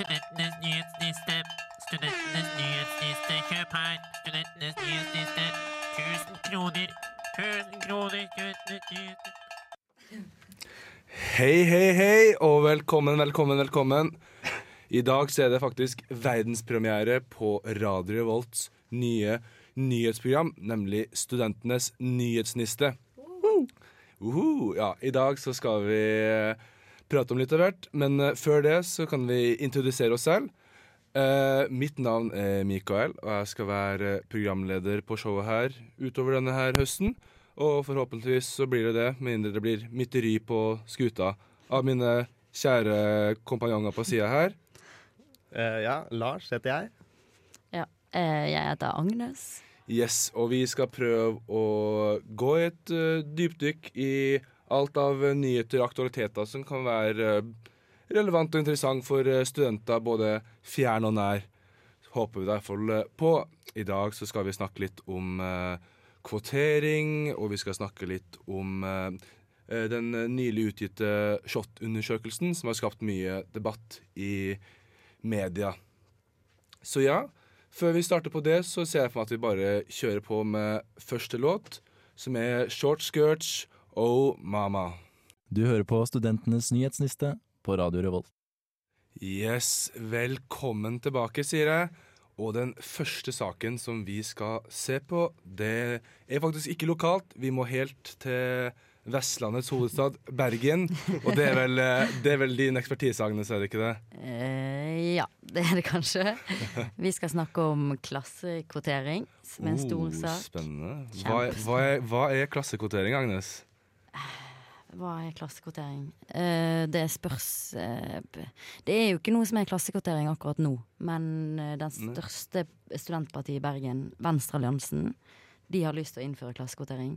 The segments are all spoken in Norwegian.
Studentenes nyhetsliste. Studentenes nyhetsliste. Kjøp her. Studentenes nyhetsliste. 1000 kroner. 1000 kroner. Studentenes nyhetsliste. Hei, hei, hei, og velkommen, velkommen, velkommen. I dag så er det faktisk verdenspremiere på Radio Revolts nye nyhetsprogram, nemlig Studentenes nyhetsniste. Uhu, ja, I dag så skal vi prate om litt av hvert, men eh, før det så kan vi introdusere oss selv. Uh, mitt navn er Mikael, og jeg skal være programleder på showet her utover denne her høsten. Og forhåpentligvis så blir det det, med mindre det blir mytteri på skuta av mine kjære kompanjonger på sida her. Uh, ja, Lars heter jeg. Ja. uh, jeg heter Agnes. Yes, og vi skal prøve å gå i et uh, dypdykk i alt av uh, nyheter og aktualiteter som kan være uh, relevant og interessant for uh, studenter både fjern og nær. Håper vi i hvert fall på. I dag så skal vi snakke litt om kvotering, og vi skal snakke litt om den nylig utgitte SHoT-undersøkelsen, som har skapt mye debatt i media. Så ja, før vi starter på det, så ser jeg for meg at vi bare kjører på med første låt, som er Short Skirts Oh Mama. Du hører på Studentenes nyhetsliste på Radio Revolt. Yes, velkommen tilbake, sier jeg. Og den første saken som vi skal se på, det er faktisk ikke lokalt. Vi må helt til Vestlandets hovedstad, Bergen. Og det er vel, eh, det er vel din ekspertise, Agnes, er det ikke det? Eh, ja, det er det kanskje. Vi skal snakke om klassekvotering, som er en stor Oh, sak. Spennende. Hva er, hva, er, hva er klassekvotering, Agnes? Hva er klassekvotering? Eh, det spørs eh, Det er jo ikke noe som er klassekvotering akkurat nå, men eh, den største studentpartiet i Bergen, Venstrealliansen, de har lyst til å innføre klassekvotering,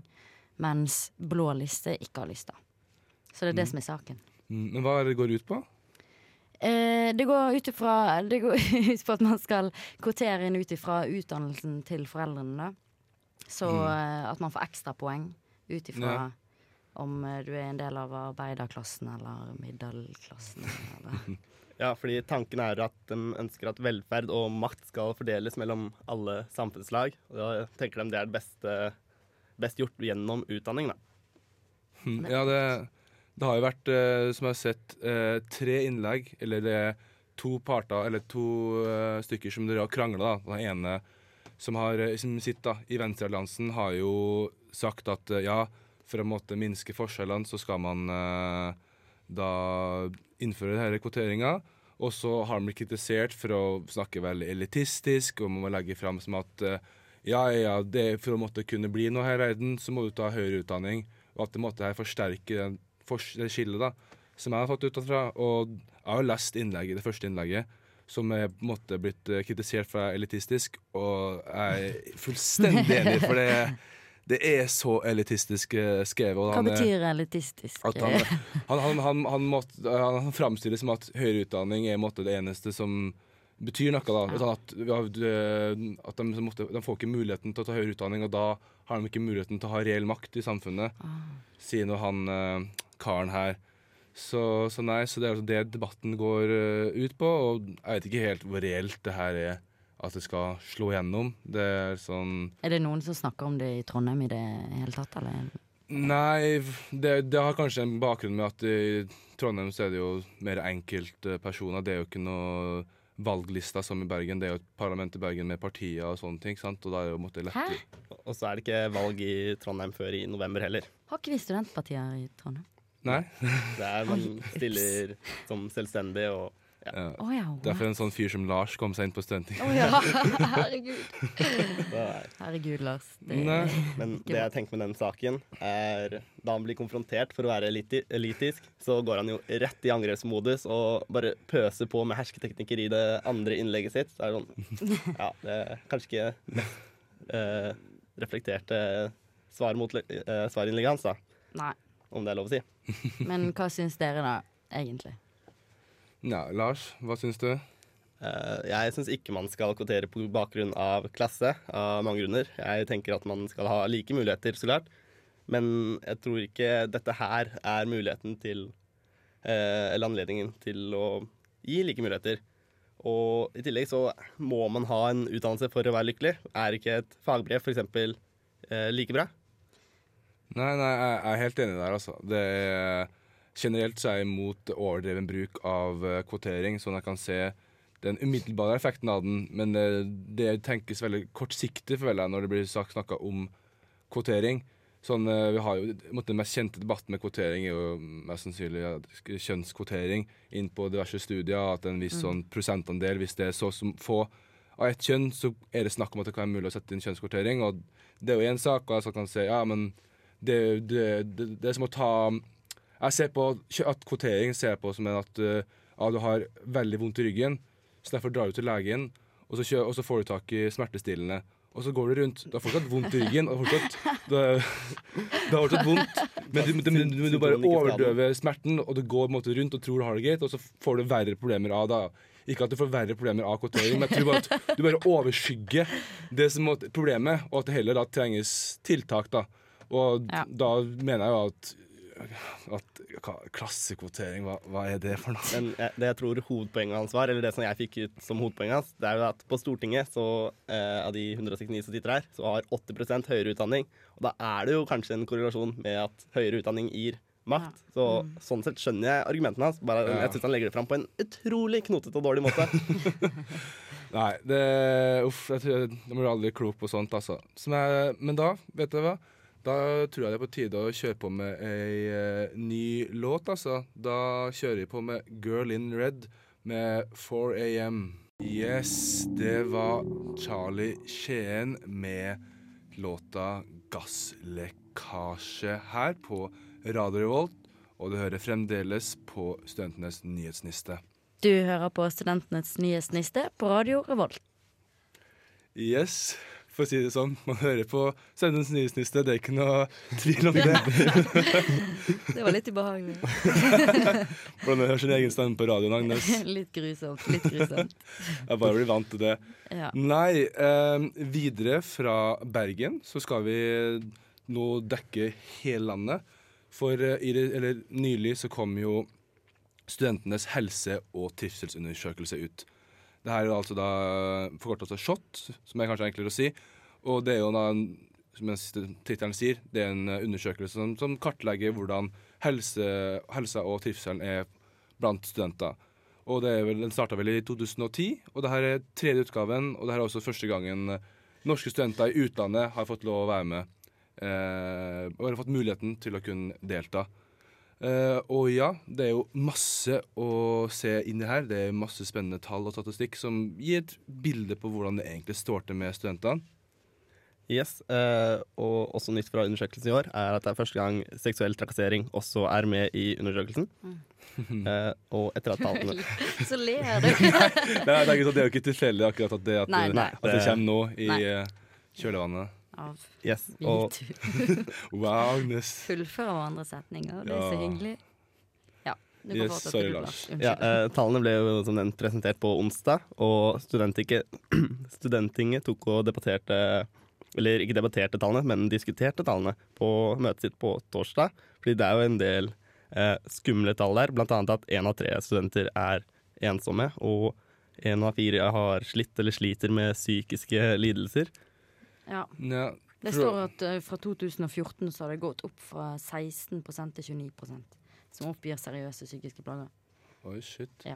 mens Blå liste ikke har lyst til. Så det er det Mm. som er saken. Mm, Men hva er det går ut på? Det går ut ifra Det går ut på at man skal kvotere inn ut ifra utdannelsen til foreldrene. Da. Så Mm. at man får ekstrapoeng ut ifra Ja. Om eh, du er en del av arbeiderklassen eller middelklassen. Eller. Ja, fordi tanken er at de ønsker at velferd og makt skal fordeles mellom alle samfunnslag. Og da tenker de det er det beste, best gjort gjennom utdanning, da. Mm, Ja, det, det har jo vært, eh, som jeg har sett, eh, tre innlegg, eller det er to parter, eller to stykker som dere har krangla. Den ene som, har, som sitter da, i Venstrealliansen, har jo sagt at ja, for å måtte minske forskjellene, så skal man eh, da innføre denne kvoteringa. Og så har han blitt kritisert for å snakke veldig elitistisk, og man må legge fram som at eh, ja, ja, det, for å måtte kunne bli noe her i verden, så må du ta høyere utdanning. Og at det måtte her forsterke den, det skillet da, som jeg har fått utenfra. Og jeg har lest innlegget, det første innlegget, som er på en måte blitt eh, kritisert for å være elitistisk, og jeg er fullstendig enig, for det, det er så elitistisk eh, skrevet. Hva han betyr elitistisk? han, han, han, han, måtte, han framstilles som at høyere utdanning er måtte, det eneste som betyr noe. da. Ja. Sånn at, at de, måtte, de får ikke muligheten til å ta høyere utdanning, og da har de ikke muligheten til å ha reell makt i samfunnet, Ah. sier nå han eh, karen her. Så, så nei, så det er altså det debatten går eh, ut på, og jeg vet ikke helt hvor reelt det her er. At det skal slå gjennom. Det er sånn Er det noen som snakker om det i Trondheim i det hele tatt, eller? Nei, det, det har kanskje en bakgrunn med at i Trondheim så er det jo mer enkeltpersoner. Det er jo ikke noe valglister som i Bergen. Det er jo et parlament i Bergen med partier og sånne ting. sant? Og da er det jo måtte Hæ? Og så er det ikke valg i Trondheim før i november heller. Har ikke vi studentpartier i Trondheim? Nei? Det er Man stiller som selvstendig og Ja. Oh, ja. Derfor en sånn fyr som Lars kom seg inn på stunting. Oh, ja. Herregud. er. Herregud, Lars. Det. Men det jeg tenker med den saken, er da han blir konfrontert for å være eliti elitisk, så går han jo rett i angrepsmodus og bare pøser på med hersketeknikker i det andre innlegget sitt. Så er det sånn Ja, det er kanskje ikke eh, reflekterte svar mot uh, svarinnlegget hans, da, Nei. om det er lov å si. Men hva syns dere, da, egentlig? Ja, Lars, hva syns du? Eh, jeg syns ikke man skal kvotere på bakgrunn av klasse, av mange grunner. Jeg tenker at man skal ha like muligheter, så klart. Men jeg tror ikke dette her er muligheten til eh, Eller anledningen til å gi like muligheter. Og i tillegg så må man ha en utdannelse for å være lykkelig. Er ikke et fagbrev f.eks. Eh, like bra? Nei, nei, jeg jeg er helt enig der, altså. Det er, generelt så er jeg imot overdreven bruk av eh, kvotering, sånn at jeg kan se den umiddelbare effekten av den, men det, det tenkes veldig kortsiktig, føler jeg, når det blir sagt snakka om kvotering. Sånn, eh, vi har jo, Den mest kjente debatten med kvotering er jo mest sannsynlig ja, kjønnskvotering inn på diverse studier. At en viss sånn prosentandel, hvis det er så som få av ett kjønn, så er det snakk om at det kan være mulig å sette inn kjønnskvotering. Og det er jo én sak, og jeg kan si ja, men det, det, det, det er som å ta Jeg ser på at kvotering ser på som en at uh, ja, du har veldig vondt i ryggen, så derfor drar du til legen, og så, kjører, og så får du tak i smertestillende. Og så går du rundt. Du har fortsatt vondt i ryggen. Og fortsatt, du, har- du har fortsatt vondt, men du, du, du, du, du bare overdøver smerten, og du går på en måte rundt og tror du har det greit, og så får du verre problemer av det. Ikke at du får verre problemer av kvotering, men jeg tror bare at du bare overskygger det som er problemet, og at det heller da trenges tiltak. da. Og Ja. da mener jeg jo at, at Klassekvotering, hva, hva er det for noe? Men eh, det jeg tror hovedpoenget hans var, eller det som jeg fikk ut som hovedpoenget hans, det er jo at på Stortinget, så eh, av de 169 som sitter her, så har 80 høyere utdanning. Og da er det jo kanskje en korrelasjon med at høyere utdanning gir makt. Så sånn sett skjønner jeg argumentene hans. Bare Ja. jeg syns han legger det fram på en utrolig knotete og dårlig måte. Nei, det Uff, jeg tror jeg, jeg blir aldri klok på sånt, altså. Som jeg, men da, vet du hva? Da tror jeg det er på tide å kjøre på med ei eh, ny låt, altså. Da kjører vi på med Girl in Red med 4 AM. Yes, det var Charlie Skien med låta 'Gasslekkasje' her på Radio Revolt, og du hører fremdeles på Studentenes nyhetsniste. Du hører på Studentenes nyhetsniste på Radio Revolt. Yes, for å si det sånn. Man hører på Søvnens nyhetsniste, det er ikke noe tvil om det. Det var litt ubehagelig. Hvordan hører sin egen stemme på radioen, Agnes. Litt grusomt. Litt grusomt. Jeg bare blir vant til det. Ja. Nei, eh, videre fra Bergen så skal vi nå dekke hele landet. For eh, eller, nylig så kom jo studentenes helse- og trivselsundersøkelse ut. Det her er altså da forkorta altså SHoT, som er kanskje enklere å si. Og det er jo da, som tittelen sier, det er en eh, undersøkelse som, som kartlegger hvordan helse, helsa og trivselen er blant studenter. Og det er vel, Den starta vel i 2010, og det her er tredje utgaven. Og det her er også første gangen eh, norske studenter i utlandet har fått lov å være med. Eh, og har fått muligheten til å kunne delta. Eh, og ja, det er jo masse å se inn i her. Det er masse spennende tall og statistikk som gir et bilde på hvordan det egentlig står til med studentene. Yes, uh, Og også nytt fra undersøkelsen i år er at det er første gang seksuell trakassering også er med i undersøkelsen. Eh, og etter at tallene Så ler du. Nei, nei, sånn, det er jo ikke tilfeldig akkurat at det, at, Nei, det- nei. at det kommer nå i Nei. kjølvannet. Av Yes, metoo. Wow, Agnes. Fullfører hverandres setninger. Det er så hyggelig. Ja. Du kan Yes, sorry, Lars. Ja, eh, tallene ble jo som nevnt presentert på onsdag, og studentinget, tok og debatterte Eller ikke debatterte tallene, men diskuterte tallene på møtet sitt på torsdag. Fordi det er jo en del eh, skumle tall der, annet at én av tre studenter er ensomme, og én av fire har slitt eller sliter med psykiske lidelser. Ja. Ja, Det står at uh, fra 2014 så har det gått opp fra 16 til 29 som oppgir seriøse psykiske plager. Oi, shit. Ja.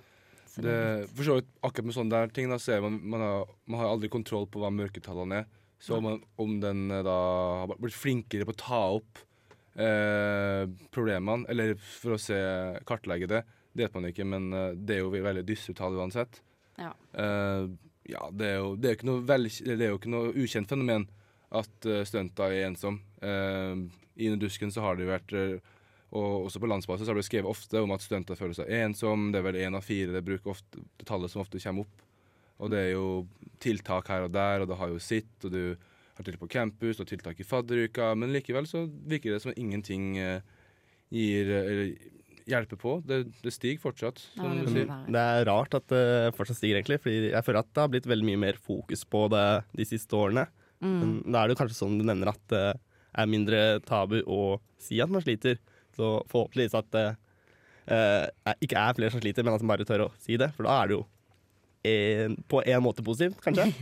Det, det for så vidt, akkurat med sånne der ting, da, så man, man, har, man har aldri kontroll på hva mørketallene er. Så om, man, om den eh, da har blitt flinkere på å ta opp eh, problemene, eller for å se, kartlegge det, det vet man ikke, men eh, det er jo veldig dystre tall uansett. Ja. Eh, ja, det er jo det er jo vel, det er jo ikke noe ukjent fenomen at uh, studenter er ensomme. Uh, I Indusken så har det jo vært uh, og også på landsbasis har det blitt skrevet ofte om at studenter føler seg ensom. Det er vel én av fire det bruker ofte, det tallet som ofte kommer opp. Og det er jo tiltak her og der, og det har jo sitt, og du har tiltak på campus og tiltak i fadderuka, men likevel så virker det som ingenting eh, gir hjelper på. Det, det stiger fortsatt, Ja, det du. Det er rart at det fortsatt stiger, egentlig. Fordi jeg føler at det har blitt veldig mye mer fokus på det de siste årene. Mm. Men da er det kanskje sånn du nevner at det er mindre tabu å si at man sliter. Så forhåpentligvis at det eh, ikke er flere som sliter, men at man bare tør å si det. For da er det jo en, på en måte positivt, kanskje.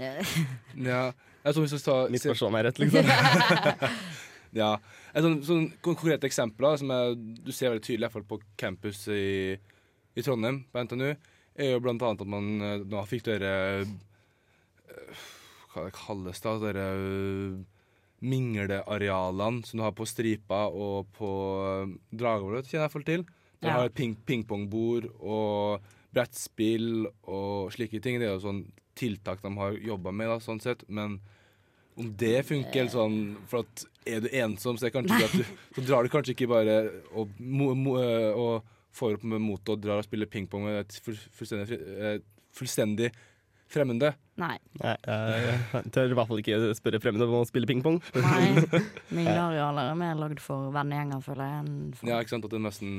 Ja. Jeg tror vi skal ta Misforstå meg rett, liksom. Ja. Et sånn, sånn konkret eksempel som er, du ser veldig tydelig i hvert fall på campus i, i Trondheim, på NTNU, er jo blant annet at man eh, nå fikk dere eh, Hva det kalles da? Dere eh, minglearealene som du har på Stripa og på Dragvoll, kjenner jeg iallfall til. Du Ja. har ping pingpongbord og brettspill og slike ting. Det er jo sånn tiltak de har jobba med, da, sånn sett. Men om det funker sånn For at er du ensom, så, er at du, så drar du kanskje ikke bare og, mo, mo, øh, og får opp med motet og drar og spiller pingpong med et full- fullstendig, eh, fullstendig fremmede. Nei. Nei, jeg tør i hvert fall ikke spørre fremmede om å spille pingpong. Nei. Minglearealer er mer lagd for vennegjenger, føler jeg. enn for- Ja, ikke sant? At det nesten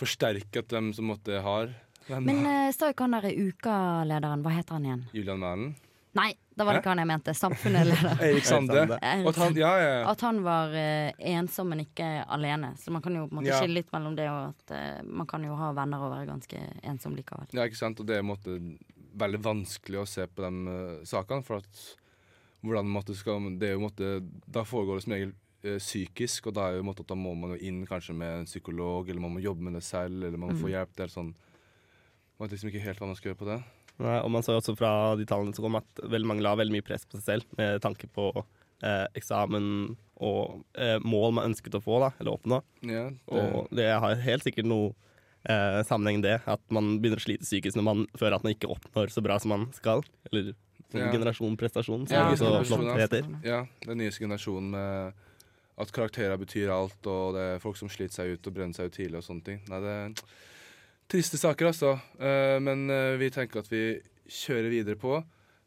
forsterker at dem som måtte har venner. Men uh, sa ikke han derre ukalederen, hva heter han igjen? Julian Mælen. Nei, det var det ikke han jeg mente. Samfunnet eller Eirik Sande. At han, ja, ja. At han var uh, ensom, men ikke alene. Så man kan jo på en måte Ja. skille litt mellom det og at uh, man kan jo ha venner og være ganske ensom likevel. Ja, ikke sant? Og det er på en måte veldig vanskelig å se på de uh, sakene. For at hvordan måtte skal, det er jo på en måte, Da foregår det som regel eh, psykisk, og da, er jo, på måte, at da må man jo inn kanskje med en psykolog, eller man må jobbe med det selv, eller man må få hjelp. Det er sånn Man vet liksom ikke helt hva man skal gjøre på det. Nei, og man så jo også fra de tallene som kom at veldig mange la veldig mye press på seg selv med tanke på eh, eksamen og eh, mål man ønsket å få, da, eller oppnå. Ja, det, Og det har helt sikkert noe eh, sammenheng det, at man begynner å slite psykisk når man føler at man ikke oppnår så bra som man skal. Eller Ja. generasjon prestasjon, som Ja, det så flott heter. ja, den nye generasjonen med at karakterer betyr alt, og det er folk som sliter seg ut og brenner seg ut tidlig og sånne ting. Nei, det er triste saker, altså. Eh, men eh, vi tenker at vi kjører videre på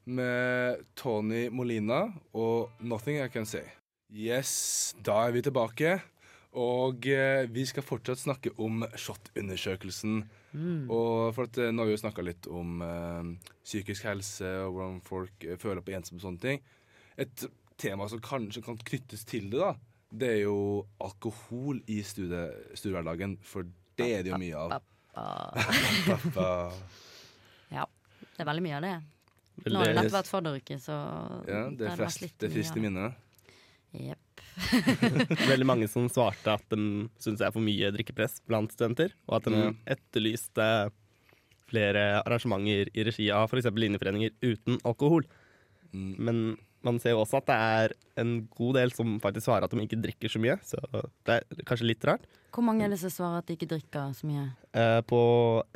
med Tony Molina og 'Nothing I Can Say'. Yes, da er vi tilbake. Og eh, vi skal fortsatt snakke om SHoT-undersøkelsen. Og for at Nå har vi jo snakka litt om psykisk helse og hvordan folk føler på ensomhet og sånne ting. Et tema som kanskje kan knyttes til det, da, det er jo alkohol i studiehverdagen. For det er det jo mye av. Pappa. Ja, det er veldig mye av det. Nå har det nettopp vært fadderuke, så Ja, det er frist, det mye frist av i minnet. Jepp. veldig mange som svarte at de syns det er for mye drikkepress blant studenter, og at de mm. etterlyste flere arrangementer i regi av f.eks. linjeforeninger uten alkohol. Mm. Men man ser jo også at det er en god del som faktisk svarer at de ikke drikker så mye, så det er kanskje litt rart. Hvor mange er det som svarer at de ikke drikker så mye? Eh, på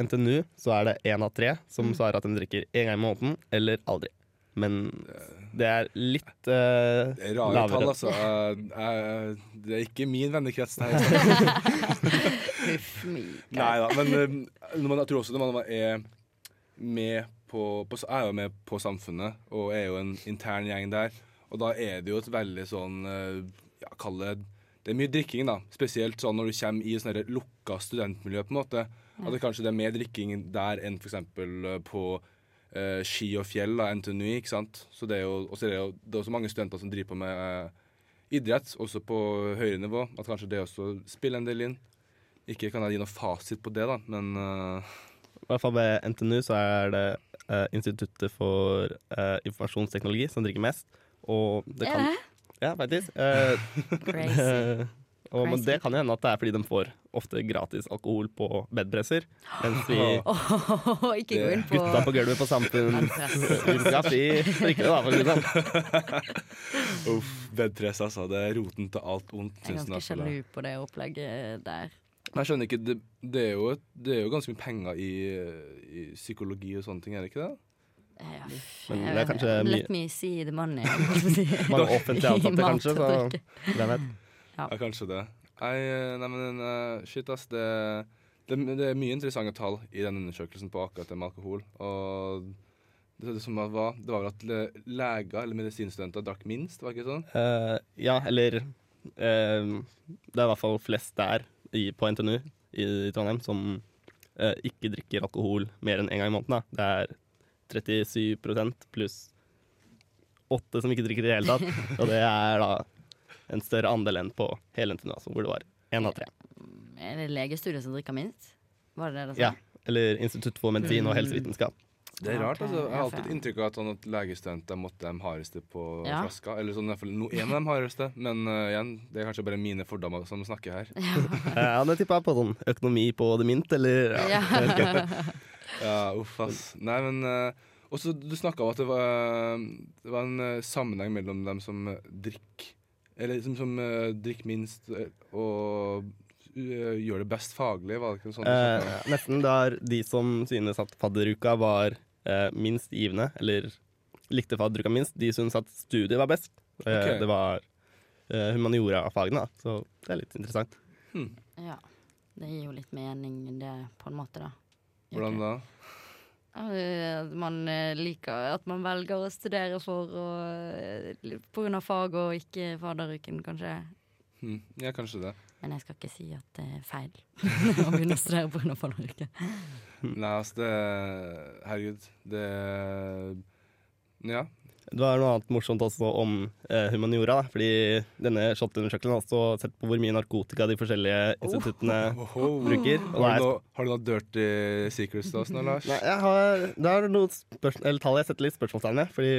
NTNU så er det én av tre som Mm. svarer at de drikker én gang i måneden eller aldri. Men det er litt uh, Det er rare lavere. tall, altså. Uh, uh, det er ikke min vennekrets. Nei. Huff. Nei da, men eh, når man, jeg tror også når man er med på, på er jo med på Samfunnet og er jo en intern gjeng der, og da er det jo et veldig sånn eh, ja, kall det Det er mye drikking, da. Spesielt sånn når du kommer i sånne sånn lukka studentmiljø, på en måte. At det kanskje det er mer drikking der enn f.eks. på eh, ski og fjell, da, NTNU, ikke sant. Så det er jo, også er det jo det er også mange studenter som driver på med eh, idrett, også på høyere nivå. At kanskje det også spiller en del inn. Ikke kan jeg gi noe fasit på det, da, men eh, I hvert fall ved NTNU så er det eh, Instituttet for eh, informasjonsteknologi som drikker mest. Og det kan? Ja, faktisk. Eh, Crazy. eh, og, men det kan jo hende at det er fordi de får ofte gratis alkohol på bedpresser. Mens vi Åh, ikke gå inn på gutta på gulvet på Samfunn Bedpress. Urkraft, drikker det, da. For å si det sånn. uff, bedpress, altså. Det er roten til alt ondt. Jeg er ikke jeg, ganske altså. sjalu på det opplegget der. Men jeg skjønner ikke, det, det, er jo, et- det er jo ganske mye penger i, i psykologi og sånne ting, er det ikke det? Ja, Men det er kanskje Let mye- me see the money. Mange offentlig ansatte, kanskje. Så hvem vet. Ja. Ja, kanskje det. Nei, eh, nei men eh, shit, ass. Det, det, det er mye interessante tall i den undersøkelsen på akkurat det med alkohol. Og det, det som var, det var vel at leger eller medisinstudenter drakk minst, var det ikke sånn? Uh, ja, eller uh, Det er i hvert fall flest der i, på NTNU i, Trondheim som eh, ikke drikker alkohol mer enn én en gang i måneden. Da. Det er 37% pluss 8 som ikke drikker i det hele tatt. Og det er da en større andel enn på hele NTNU, altså, hvor det var én av tre. Er det legestudiet som drikker minst? Var det det sa? Ja, eller Institutt for medisin og helsevitenskap. Det er rart, altså. Jeg har alltid et inntrykk av at sånn at legestudenter måtte de hardeste på Ja. flaska. Eller sånn i hvert fall no, en av de hardeste. Men uh, igjen, det er kanskje bare mine fordommer som snakker her. Ja, det tipper jeg på sånn økonomi på det mint, eller ja. Ja. Ja, uff, ass. Nei, men uh, også, Du snakka om at det var, det var en uh, sammenheng mellom dem som drikker Eller som, som uh, drikker minst og gjør det best faglig, var det ikke sånn? Eh, nesten det er de som synes at fadderuka var eh, minst givende, eller likte fadderuka minst, de synes at studiet var best. Eh, Det var eh, humaniora-fagene, da, så det er litt interessant. Hmm. ja. Det gir jo litt mening, det, på en måte, da. Gjør Hvordan da? At man eh, liker At man velger å studere for og, eh, på grunn av fag og ikke fadderuken, kanskje. Hmm. Ja, kanskje det. Men jeg skal ikke si at det er feil å begynne å studere på grunn av fadderuken. Nei, altså, det Herregud, det Ja. Det var noe annet morsomt også om eh, humaniora, da, fordi denne SHoT-undersøkelsen har også sett på hvor mye narkotika de forskjellige instituttene Oho. bruker. Og Har du noe, har du noe dirty secrets til oss nå, Lars? Nei, jeg har, det er noe spørsmål. eller tall jeg setter litt spørsmålstegn ved. Fordi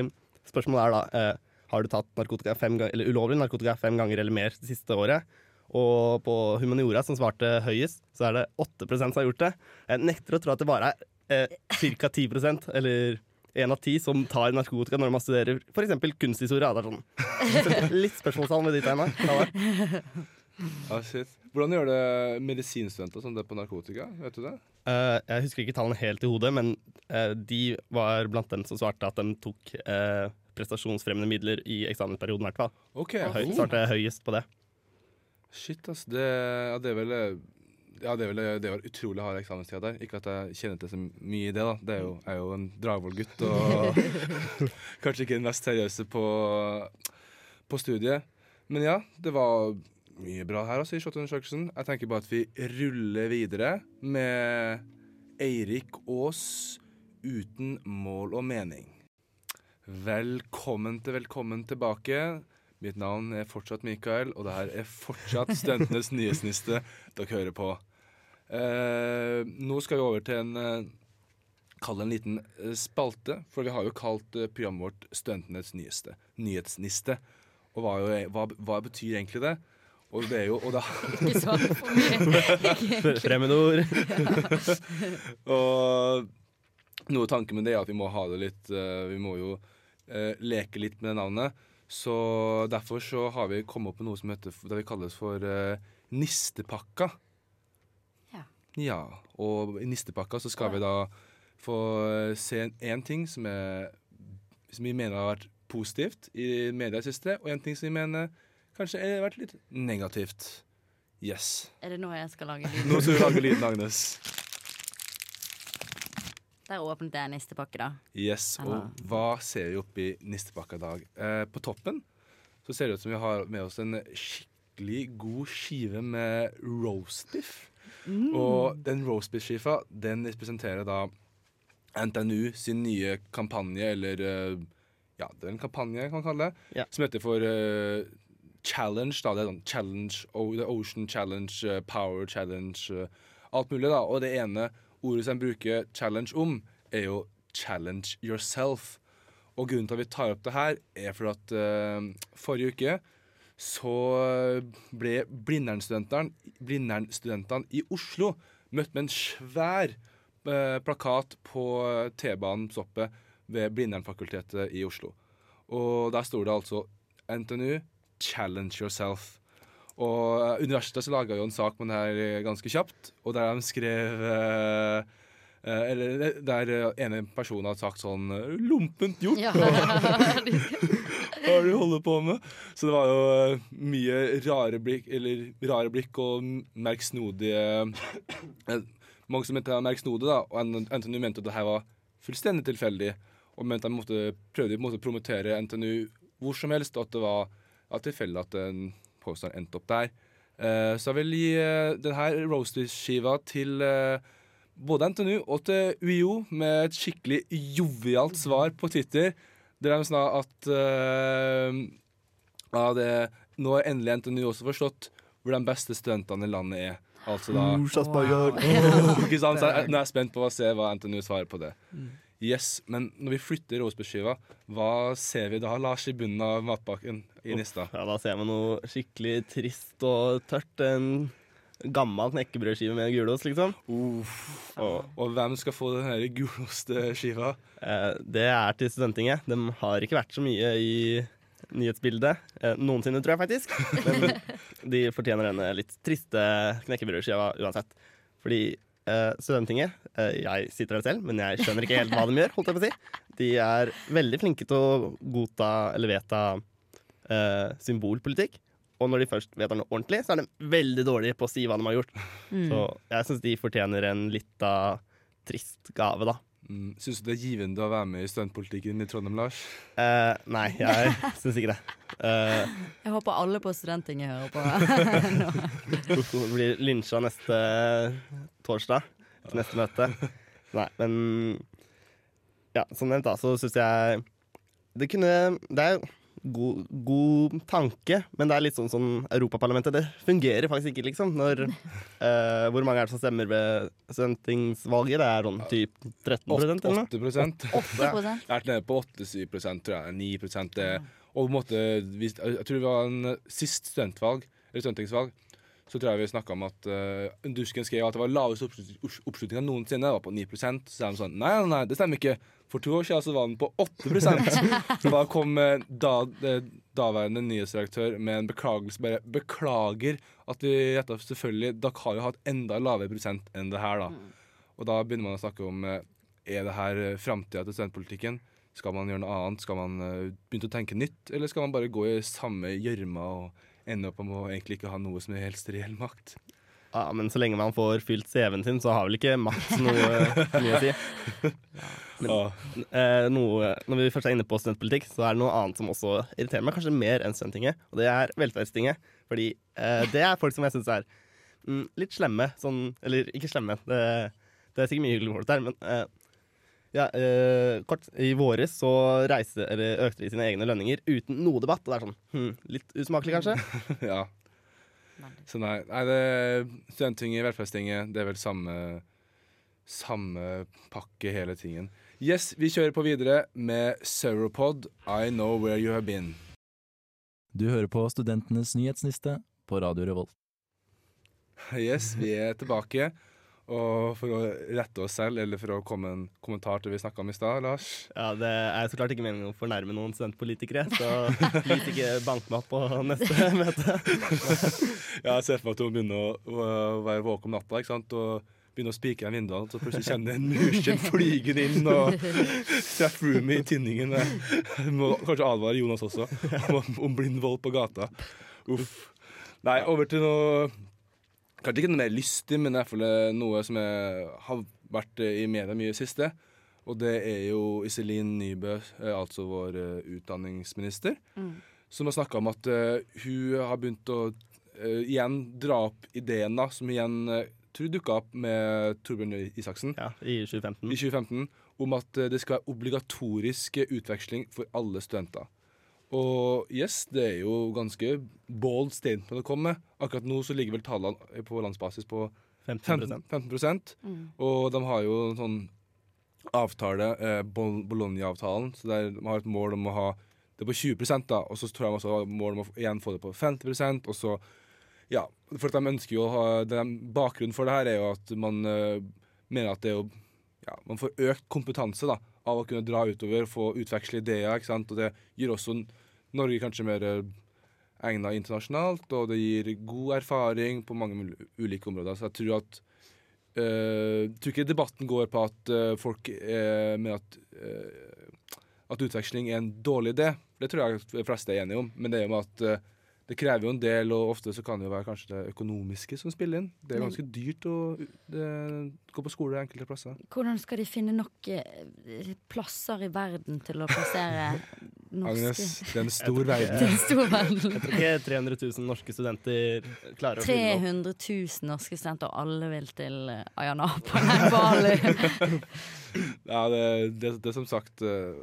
spørsmålet er da eh, Har du tatt narkotika fem gang, eller ulovlig narkotika fem ganger eller mer det siste året? Og på humaniora, som svarte høyest, så er det 8% som har gjort det. Jeg nekter å tro at det bare er eh, ca. 10 eller én av ti som tar narkotika når man studerer f.eks. kunsthistorie. da, Det sånn. Litt spørsmålstegn med de tegna. Ah, shit. Hvordan gjør det medisinstudenter som det på narkotika? Vet du det? Uh, jeg husker ikke tallene helt i hodet, men uh, de var blant dem som svarte at de tok uh, prestasjonsfremmende midler i eksamensperioden, i hvert fall. OK. Høy, svarte høyest på det. Shit, ass. Det, ja, det er vel ja, det vel det var utrolig hard eksamenstid der. Ikke at jeg kjenner til så mye i det, da. Det er jo, er jo en Dragvoll-gutt og kanskje ikke den mest seriøse på, på studiet. Men ja, det var mye bra her altså, i SHoT-undersøkelsen. Jeg tenker bare at vi ruller videre med Eirik Aas uten mål og mening. Velkommen til velkommen tilbake. Mitt navn er fortsatt Mikael, og det her er fortsatt Studentenes nyhetsniste dere hører på. Eh, nå skal vi over til en eh, Kall det en liten eh, spalte, for vi har jo kalt eh, programmet vårt Studentenes nyeste, nyhetsniste. Og hva, jo, hva, hva betyr egentlig det? Og det er jo og da, Ikke så for mye. Fremmedord. Og noe tanken med det er at vi må ha det litt Vi må jo uh, leke litt med det navnet. Så derfor så har vi kommet opp med noe som heter det vi kalles for uh, nistepakka. Ja. Ja, og i nistepakka så skal vi da få eh, se én ting som, er, som vi mener har vært positivt i media i siste, og en ting som vi mener kanskje har vært litt negativt. Yes. Er det nå jeg skal lage lyden? Nå skal du lage lyden, Agnes. Der åpnet jeg nistepakke, da. Yes, Eller- og hva ser vi oppi nistepakka i dag? Eh, på toppen så ser det ut som vi har med oss en skikkelig god skive med roastbiff. Og den roastbiff-skiva den representerer da NTNU sin nye kampanje, eller eh, ja, det er en kampanje, kan man kalle det, Ja. som heter for uh, Challenge. da, Det er sånn Challenge, The Ocean Challenge, eh, Power Challenge, alt mulig. da, Og det ene ordet som bruker challenge om, er jo challenge yourself. Og grunnen til at vi tar opp det her, er for at uh, forrige uke så ble Blindern-studentene i Oslo møtt med en svær uh, plakat på T-banen Soppet ved Blindern-fakultetet i Oslo. Og der står det altså NTNU Challenge Yourself. Og eh, universitetet laga jo en sak med det her ganske kjapt, og der de skrev eh, eh, Eller der eh, ene personen hadde sagt sånn eh, 'Lompent gjort'. Ja. Hva er det du holder på med? Så det var jo eh, mye rare blikk, eller rare blikk og merksnodige eh, Mange som mente det var merksnodig, da, og NTNU mente at det her var fullstendig tilfeldig. Og mente de måtte, prøvde en å promotere NTNU hvor som helst, og at det var tilfeldig at den posteren endte opp der. Uh, så jeg vil gi uh, denne roaster-skiva til uh, både NTNU og til UiO med et skikkelig jovialt svar på Twitter. Der de sa at eh, ja, det, nå har endelig NTNU også forstått hvor de beste studentene i landet er. Altså da wow. Ikke sant? Så jeg, nå er jeg spent på å se hva NTNU svarer på det. Yes, Men når vi flytter rosebudsskiva, hva ser vi da, Lars, i bunnen av matpakken i Nista? Ja, da ser vi noe skikkelig trist og tørt. En gammel knekkebrødskive med gulost, liksom. Uff. Og, Og hvem skal få den gulostskiva? eh, det er til Studentinget. De har ikke vært så mye i nyhetsbildet. Eh, noensinne, tror jeg faktisk. Men de fortjener denne litt triste knekkebrødskiva uansett. Fordi eh, Studentinget eh, Jeg sitter der selv, men jeg skjønner ikke helt hva de gjør. holdt jeg på å si. De er veldig flinke til å godta eller vedta uh, symbolpolitikk. Og når de først vedtar noe ordentlig, så er de veldig dårlige på å si hva de har gjort. Mm. Så jeg syns de fortjener en litt trist gave, da. Mm, Syns du det er givende å være med i studentpolitikken i Trondheim, Lars? Uh, nei, jeg syns ikke det. Uh, Jeg håper alle på Studenttinget hører på. nå. Blir lynsja neste torsdag til neste møte. Nei, men Ja, som nevnt, da, så syns jeg det kunne Det er jo god, god tanke, men det er litt sånn som Europaparlamentet. Det fungerer faktisk ikke, liksom. Når eh, Hvor mange er det som stemmer ved studentingsvalget? Det er sånn typ 13% eller noe? 8% 8 Jeg vært nede på 8-7 tror jeg. 9 det, Og på en måte Jeg tror det var en sist studentvalg, eller studentingsvalg, så tror jeg vi snakka om at uh, Dusken skrev at det var laveste oppslutning noensinne. Det var på 9 Så er de sånn Nei, nei, nei, det stemmer ikke. For to år siden så var den på 8 Så da kom eh, da, eh, daværende nyhetsredaktør med en beklagelse. Bare beklager at vi gjetta selvfølgelig Dere har jo hatt enda lavere prosent enn det her, da. Og da begynner man å snakke om Er det her framtida til studentpolitikken? Skal man gjøre noe annet? Skal man begynne å tenke nytt? Eller skal man bare gå i samme gjørma og ende opp med å egentlig ikke ha noe som helst reell makt? Ja, men så lenge man får fylt CV-en sin, så har vel ikke makt noe mye å si. Men- Ja. Eh, noe, når vi først er inne på studentpolitikk, så er det noe annet som også irriterer meg kanskje mer enn Studentinget, og det er Velferdstinget. Fordi eh, det er folk som jeg syns er mm, litt slemme. Sånn, eller ikke slemme, det, det er sikkert mye hyggelig folk der, men eh, ja, eh, kort, I våres så reiste, eller økte de sine egne lønninger uten noe debatt. Og det er sånn hm, litt usmakelig, kanskje. ja. Så nei, nei det Studenttinget, Velferdstinget, det er vel samme Samme pakke, hele tingen. Yes, vi kjører på videre med Sauropod, I Know Where You Have Been. Du hører på Studentenes nyhetsniste på Radio Revolt. Yes, vi er tilbake. Og for å rette oss selv, eller for å komme en kommentar til det vi snakka om i stad, Lars Ja, Det er så klart ikke meningen å fornærme noen studentpolitikere, så lyt ikke bank meg opp på neste møte. Ja, Jeg ser for meg at hun begynner å, være våken om natta ikke sant? og begynner å spike igjen vinduene, så plutselig kjenner en murstein flyger inn og treffer roomie i tinningen. Jeg må kanskje advare Jonas også om, om blind vold på gata. Uff. Nei, over til noe Kanskje ikke noe mer lystig, men i hvert fall noe som jeg har vært i media mye i siste. Og det er jo Iselin Nybø, eh, altså vår utdanningsminister, utdanningsminister, som har snakka om at eh, hun har begynt å eh, igjen dra opp ideen da, som igjen tror dukka opp med Torbjørn Isaksen Ja, I 2015. i 2015, om at eh, det skal være obligatorisk utveksling for alle studenter. Og yes, det er jo ganske bold statement å komme. Med. Akkurat nå så ligger vel tallene på landsbasis på 15 15, mm. Og de har jo en sånn avtale, eh, Bologna-avtalen, så der de har et mål om å ha det på 20 da, og så tror jeg de også har mål om å igjen få det på 50% og så ja, for at de ønsker jo å ha den, Bakgrunnen for det her er jo at man eh, mener at det er jo ja, Man får økt kompetanse da, av å kunne dra utover, få utveksle ideer, ikke sant, og det gir også Norge kanskje mer egna internasjonalt, og det gir god erfaring på mange ulike områder. Så jeg tror at eh, Jeg tror ikke debatten går på at eh, folk uh, mener at eh, at utveksling er en dårlig idé. Det tror jeg de fleste er enige om. Men det er jo med at eh, det krever jo en del, og ofte så kan det jo være kanskje det økonomiske som spiller inn. Det er ganske dyrt å det, gå på skole enkelte plasser. Hvordan skal de finne nok eh, plasser i verden til å plassere norske Agnes, det er en stor verden. Er. Jeg tror ikke 300 000 norske studenter klarer å fylle opp. 300 000 norske studenter, og alle vil til eh, Ayanapa, nei, Bali. Ja, det, det, det er som sagt eh,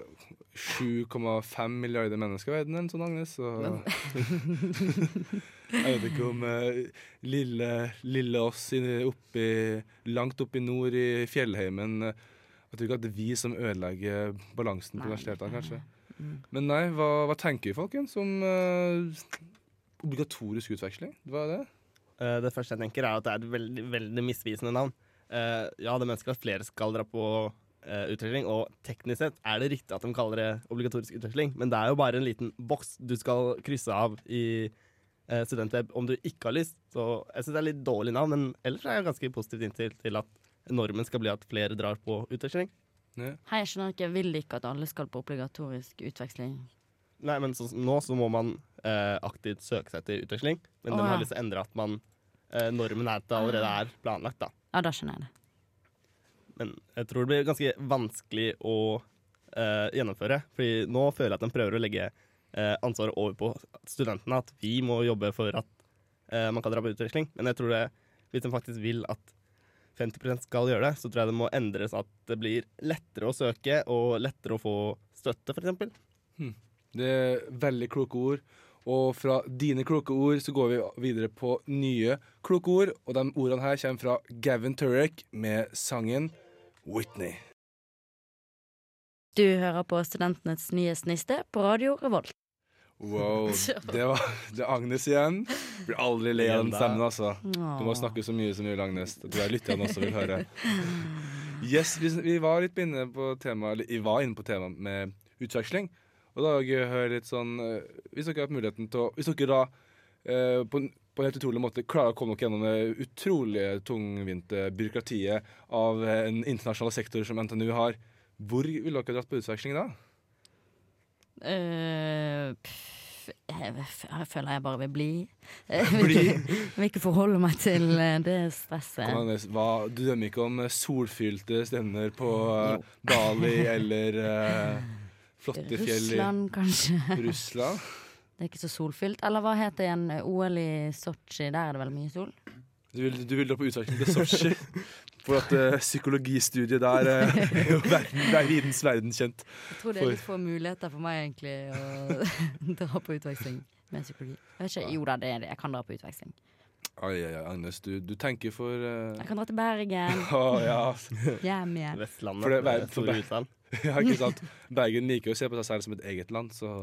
7,5 milliarder mennesker i verden, eller sånn, Agnes. Så jeg vet ikke om eh, lille, lille oss oppi, langt oppe i nord i fjellheimen eh, Jeg tror ikke at det er vi som ødelegger balansen på universitetene, kanskje. Mm. Men nei, hva, hva tenker vi, folkens, om eh, obligatorisk utveksling? Hva er det? Eh, det første jeg tenker, er at det er et veldig, veldig misvisende navn. Eh, ja, det mennesker at flere skal dra på utveksling, og teknisk sett er det riktig at de kaller det obligatorisk utveksling, men det er jo bare en liten boks du skal krysse av i uh, studentweb om du ikke har lyst. Så jeg syns det er litt dårlig navn, men ellers er jeg ganske positivt innstilt til at normen skal bli at flere drar på utveksling. Ja. Hei, jeg skjønner ikke, jeg vil ikke at alle skal på obligatorisk utveksling. Nei, men så, nå så må man eh, aktivt søke seg til utveksling, men de ja. har lyst til å endre at man eh, normen er at det allerede er planlagt, da. Ja, da skjønner jeg det. Men jeg tror det blir ganske vanskelig å uh, gjennomføre. Fordi nå føler jeg at de prøver å legge uh, ansvaret over på studentene. At vi må jobbe for at uh, man kan dra på utveksling. Men jeg tror det, hvis de faktisk vil at 50% skal gjøre det, så tror jeg det må endres at det blir lettere å søke og lettere å få støtte, f.eks. Det er veldig kloke ord. Og fra dine kloke ord så går vi videre på nye kloke ord. Og de ordene her kommer fra Gavin Turek med sangen Whitney. Du hører på Studentenes nye sniste på Radio Revolt. Wow. Det var det er Agnes igjen. Blir aldri lei av den stemmen, altså. Du må snakke så mye som mulig, Agnes. Du tror jeg lytterne også vil høre. Yes, vi, vi var litt inne på tema, eller, vi var inne på temaet med utveksling. Og da vil jeg høre litt sånn eh, Hvis dere har hatt muligheten til å Hvis dere da eh, på, på en helt utrolig måte klarer å komme nok gjennom det utrolig tungvinte byråkratiet av eh, en internasjonal sektor som NTNU har, hvor ville dere dratt på utveksling da? Uh, pff, jeg, jeg føler jeg bare vil bli. Jeg vil Bli? ikke, jeg vil ikke forholde meg til eh, det stresset. Hva, du dømmer ikke om eh, solfylte stevner på eh, Bali eller uh, flotte fjell i Russland, kanskje. Russland? Det er ikke så solfylt. Eller hva heter det igjen? OL i Sotsji, der er det vel mye sol? Du vil, du vil dra på utveksling til Sotsji? For at uh, psykologistudiet der uh, er verdens verdenskjent. Jeg tror det er litt få muligheter for meg egentlig å dra på utveksling med psykologi. Jeg ikke, Jo da, det er det. Jeg kan dra på utveksling. Ai, ai, Agnes, du, du tenker for uh... Jeg kan dra til Bergen. Å ja. Hjem igjen. Vestlandet. For det- det for- store ja, ikke sant? Bergen liker jo å se på seg selv som et eget land, så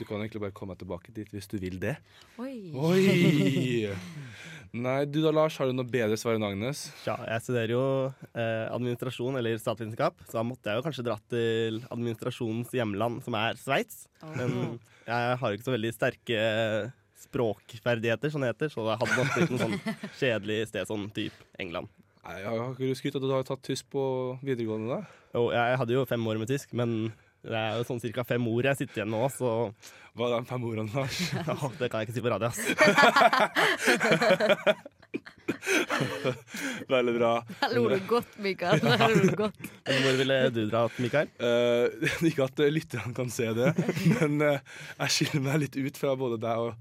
du kan egentlig bare komme tilbake dit hvis du vil det. Oi. Oi! Nei, du da, Lars, har du noe bedre svar enn Agnes? Ja, jeg studerer jo eh, administrasjon eller statsvitenskap, så da måtte jeg jo kanskje dratt til administrasjonens hjemland, som er Sveits. Men jeg har jo ikke så veldig sterke eh, språkferdigheter, sånn det heter, så det hadde nok blitt noe sånn kjedelig sted, sånn type England. Nei, jeg Har ikke du skrytt at du har tatt tysk på videregående? da? Jo, jeg hadde jo fem år med tysk, men det er jo sånn ca. fem ord jeg sitter igjen nå, så Hva er de fem ordene, Lars? ja, det kan jeg ikke si på radio. ass. Veldig bra. Der lo du godt, Mikael. Der lo du godt. Hvor ville du dratt, Mikael? Uh, ikke at eh, lytterne kan se det, men uh, jeg skiller meg litt ut fra både deg og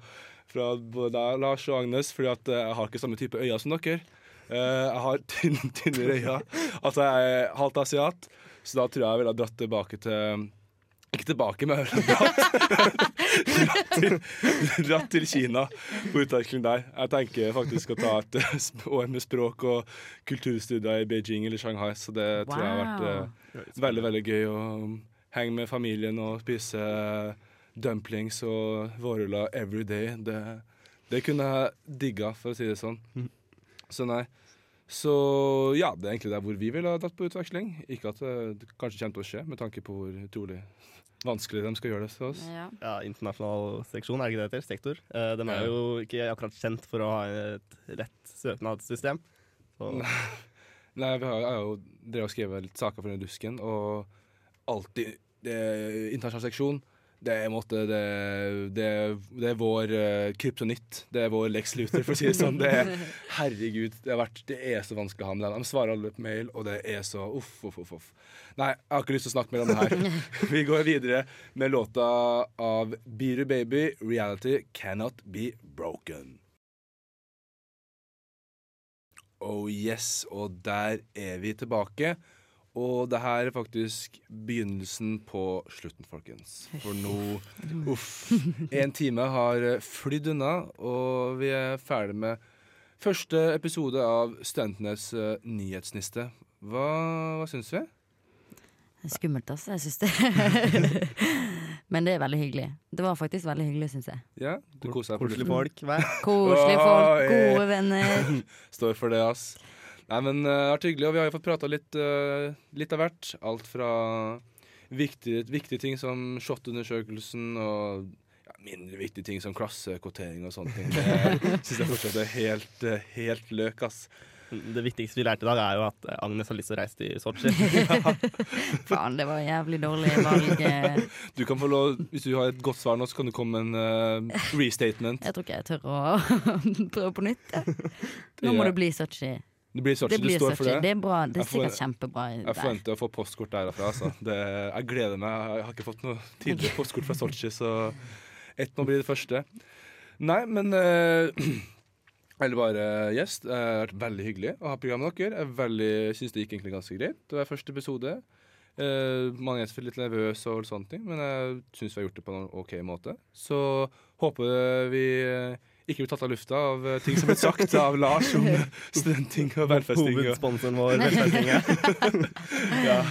fra både deg, Lars og Agnes, fordi at jeg har ikke samme type øyne som dere. Uh, jeg har tynn, tynnere øyne. Altså, jeg er halvt asiat, så da tror jeg jeg ville ha dratt tilbake til Ikke tilbake, men dratt, dratt, til, dratt til Kina på utveksling der. Jeg tenker faktisk å ta et år med språk og kulturstudier i Beijing eller Shanghai, så det tror jeg har vært eh, Veldig, veldig gøy å henge med familien og spise dumplings og vårruller every day. Det, det kunne jeg digga, for å si det sånn. Mhm. Så nei. Så ja, det er egentlig der hvor vi ville ha dratt på utveksling. Ikke at det kanskje kommer til å skje, med tanke på hvor utrolig vanskelig de skal gjøre det for oss. Ja. Ja, Internasjonal seksjon, er det ikke det det heter? Sektor. Eh, den er jo ikke akkurat kjent for å ha et lett søknadssystem. Så Nei, vi har, har jo drevet og skrevet litt saker for den dusken, og alltid det, Internasjonal seksjon, det er, måte, det, det, det er vår uh, kryptonitt. Det er vår Lex Luther, for å si det sånn. Det er, herregud, det, har vært, det er så vanskelig å ha med dem. De svarer alle på mail, og det er så uff, uff, uff. uff. Nei, jeg har ikke lyst til å snakke mer om det her. Vi går videre med låta av Biru Baby, 'Reality Cannot Be Broken'. Oh yes, og der er vi tilbake. Og det her er faktisk begynnelsen på slutten, folkens. For nå Uff. En time har flydd unna, og vi er ferdig med første episode av Studentenes eh, nyhetsniste. Hva, hva syns vi? Det er skummelt, altså. Jeg syns det. Men det er veldig hyggelig. Det var faktisk veldig hyggelig, syns jeg. Ja, du koser deg Koselige folk. Hva? Koselige folk, gode venner. Står for det, ass. Nei, men det har vært hyggelig, og vi har jo fått prata litt, eh, litt av hvert. Alt fra viktige, viktige ting som SHoT-undersøkelsen og ja, mindre viktige ting som klassekvotering og sånne ting. Det syns jeg fortsatt er helt, eh, helt løk, ass. Det viktigste vi lærte i dag, er jo at eh, Agnes har lyst til å reise til Sotsji. Faen, det var jævlig dårlig valg. eh. Du kan få lov, Hvis du har et godt svar nå, så kan du komme med en uh, restatement. Jeg tror ikke jeg tør å prøve på nytt. Nå må Ja. det bli Sotsji. Det blir Sotsji, Det du står for det. Det er bra. Det er sikkert kjempebra. Jeg forventer å få postkort derfra. Altså. Det, jeg gleder meg. Jeg har ikke fått noe tidligere postkort fra Sotsji, så ett må bli det første. Nei, men uh, Eller bare gjest. Det har vært veldig hyggelig å ha programmet med dere. Jeg veldig, syns det gikk egentlig ganske greit. Det var første episode. Uh, man er selvfølgelig litt nervøs, og sånne ting, men jeg syns vi har gjort det på en OK måte. Så håper vi eh, ikke blir tatt av lufta av eh, ting som er sagt av Lars om studenting og velferdsting. Hovedsponsoren vår, velferdsting. ja.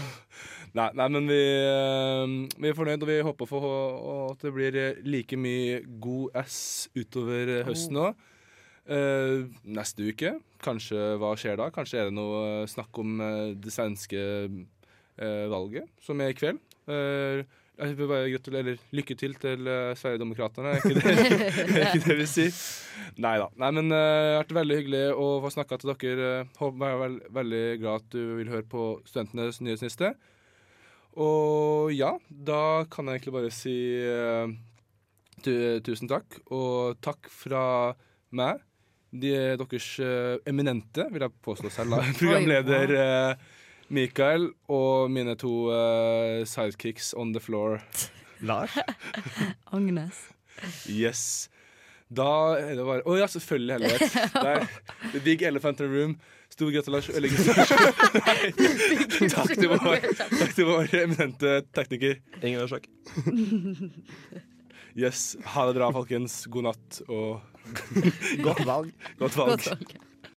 Nei, nei, men vi, eh, vi er fornøyd, og vi håper for, og at det blir eh, like mye god S utover eh, høsten òg. neste uke, kanskje hva skjer da? Kanskje er det noe eh, snakk om eh, det svenske uh, valget, som er i kveld. Eh, jeg vil bare gratulere, eller lykke til til uh, Sverigedemokraterna, er ikke det, er ikke det vi sier? Nei da. Nei, men det det har vært veldig hyggelig å få snakka til dere. Uh, håper jeg er veldig glad at du vil høre på Studentenes nyhetsliste. Og ja, da kan jeg egentlig bare si uh, tu, tusen takk. Og takk fra meg, de, deres uh, eminente, vil jeg påstå selv, da, programleder eh, Mikael, og mine to uh, sidekicks on the floor. Lars? Agnes. Yes. Da er det bare Å ja, selvfølgelig, heldigvis. Der. The big elephant in the room. Stor gratulasjon Eller gratulasjon. Nei. Takk til vår, takk til vår eminente tekniker. Ingen årsak. Yes. Ha det bra, folkens. God natt og Godt valg. godt valg. Godt valg.